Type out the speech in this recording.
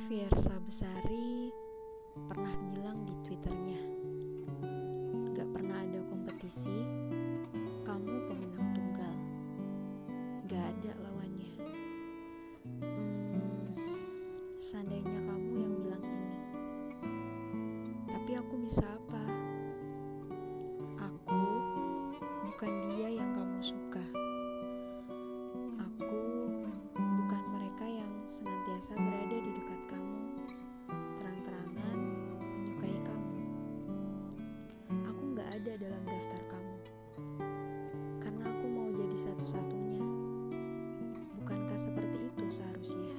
Fiersa Besari pernah bilang di twitternya Gak pernah ada kompetisi Kamu pemenang tunggal Gak ada lawannya hmm, Seandainya kamu yang bilang ini Tapi aku bisa apa? berada di dekat kamu, terang-terangan menyukai kamu. Aku nggak ada dalam daftar kamu, karena aku mau jadi satu-satunya. Bukankah seperti itu seharusnya?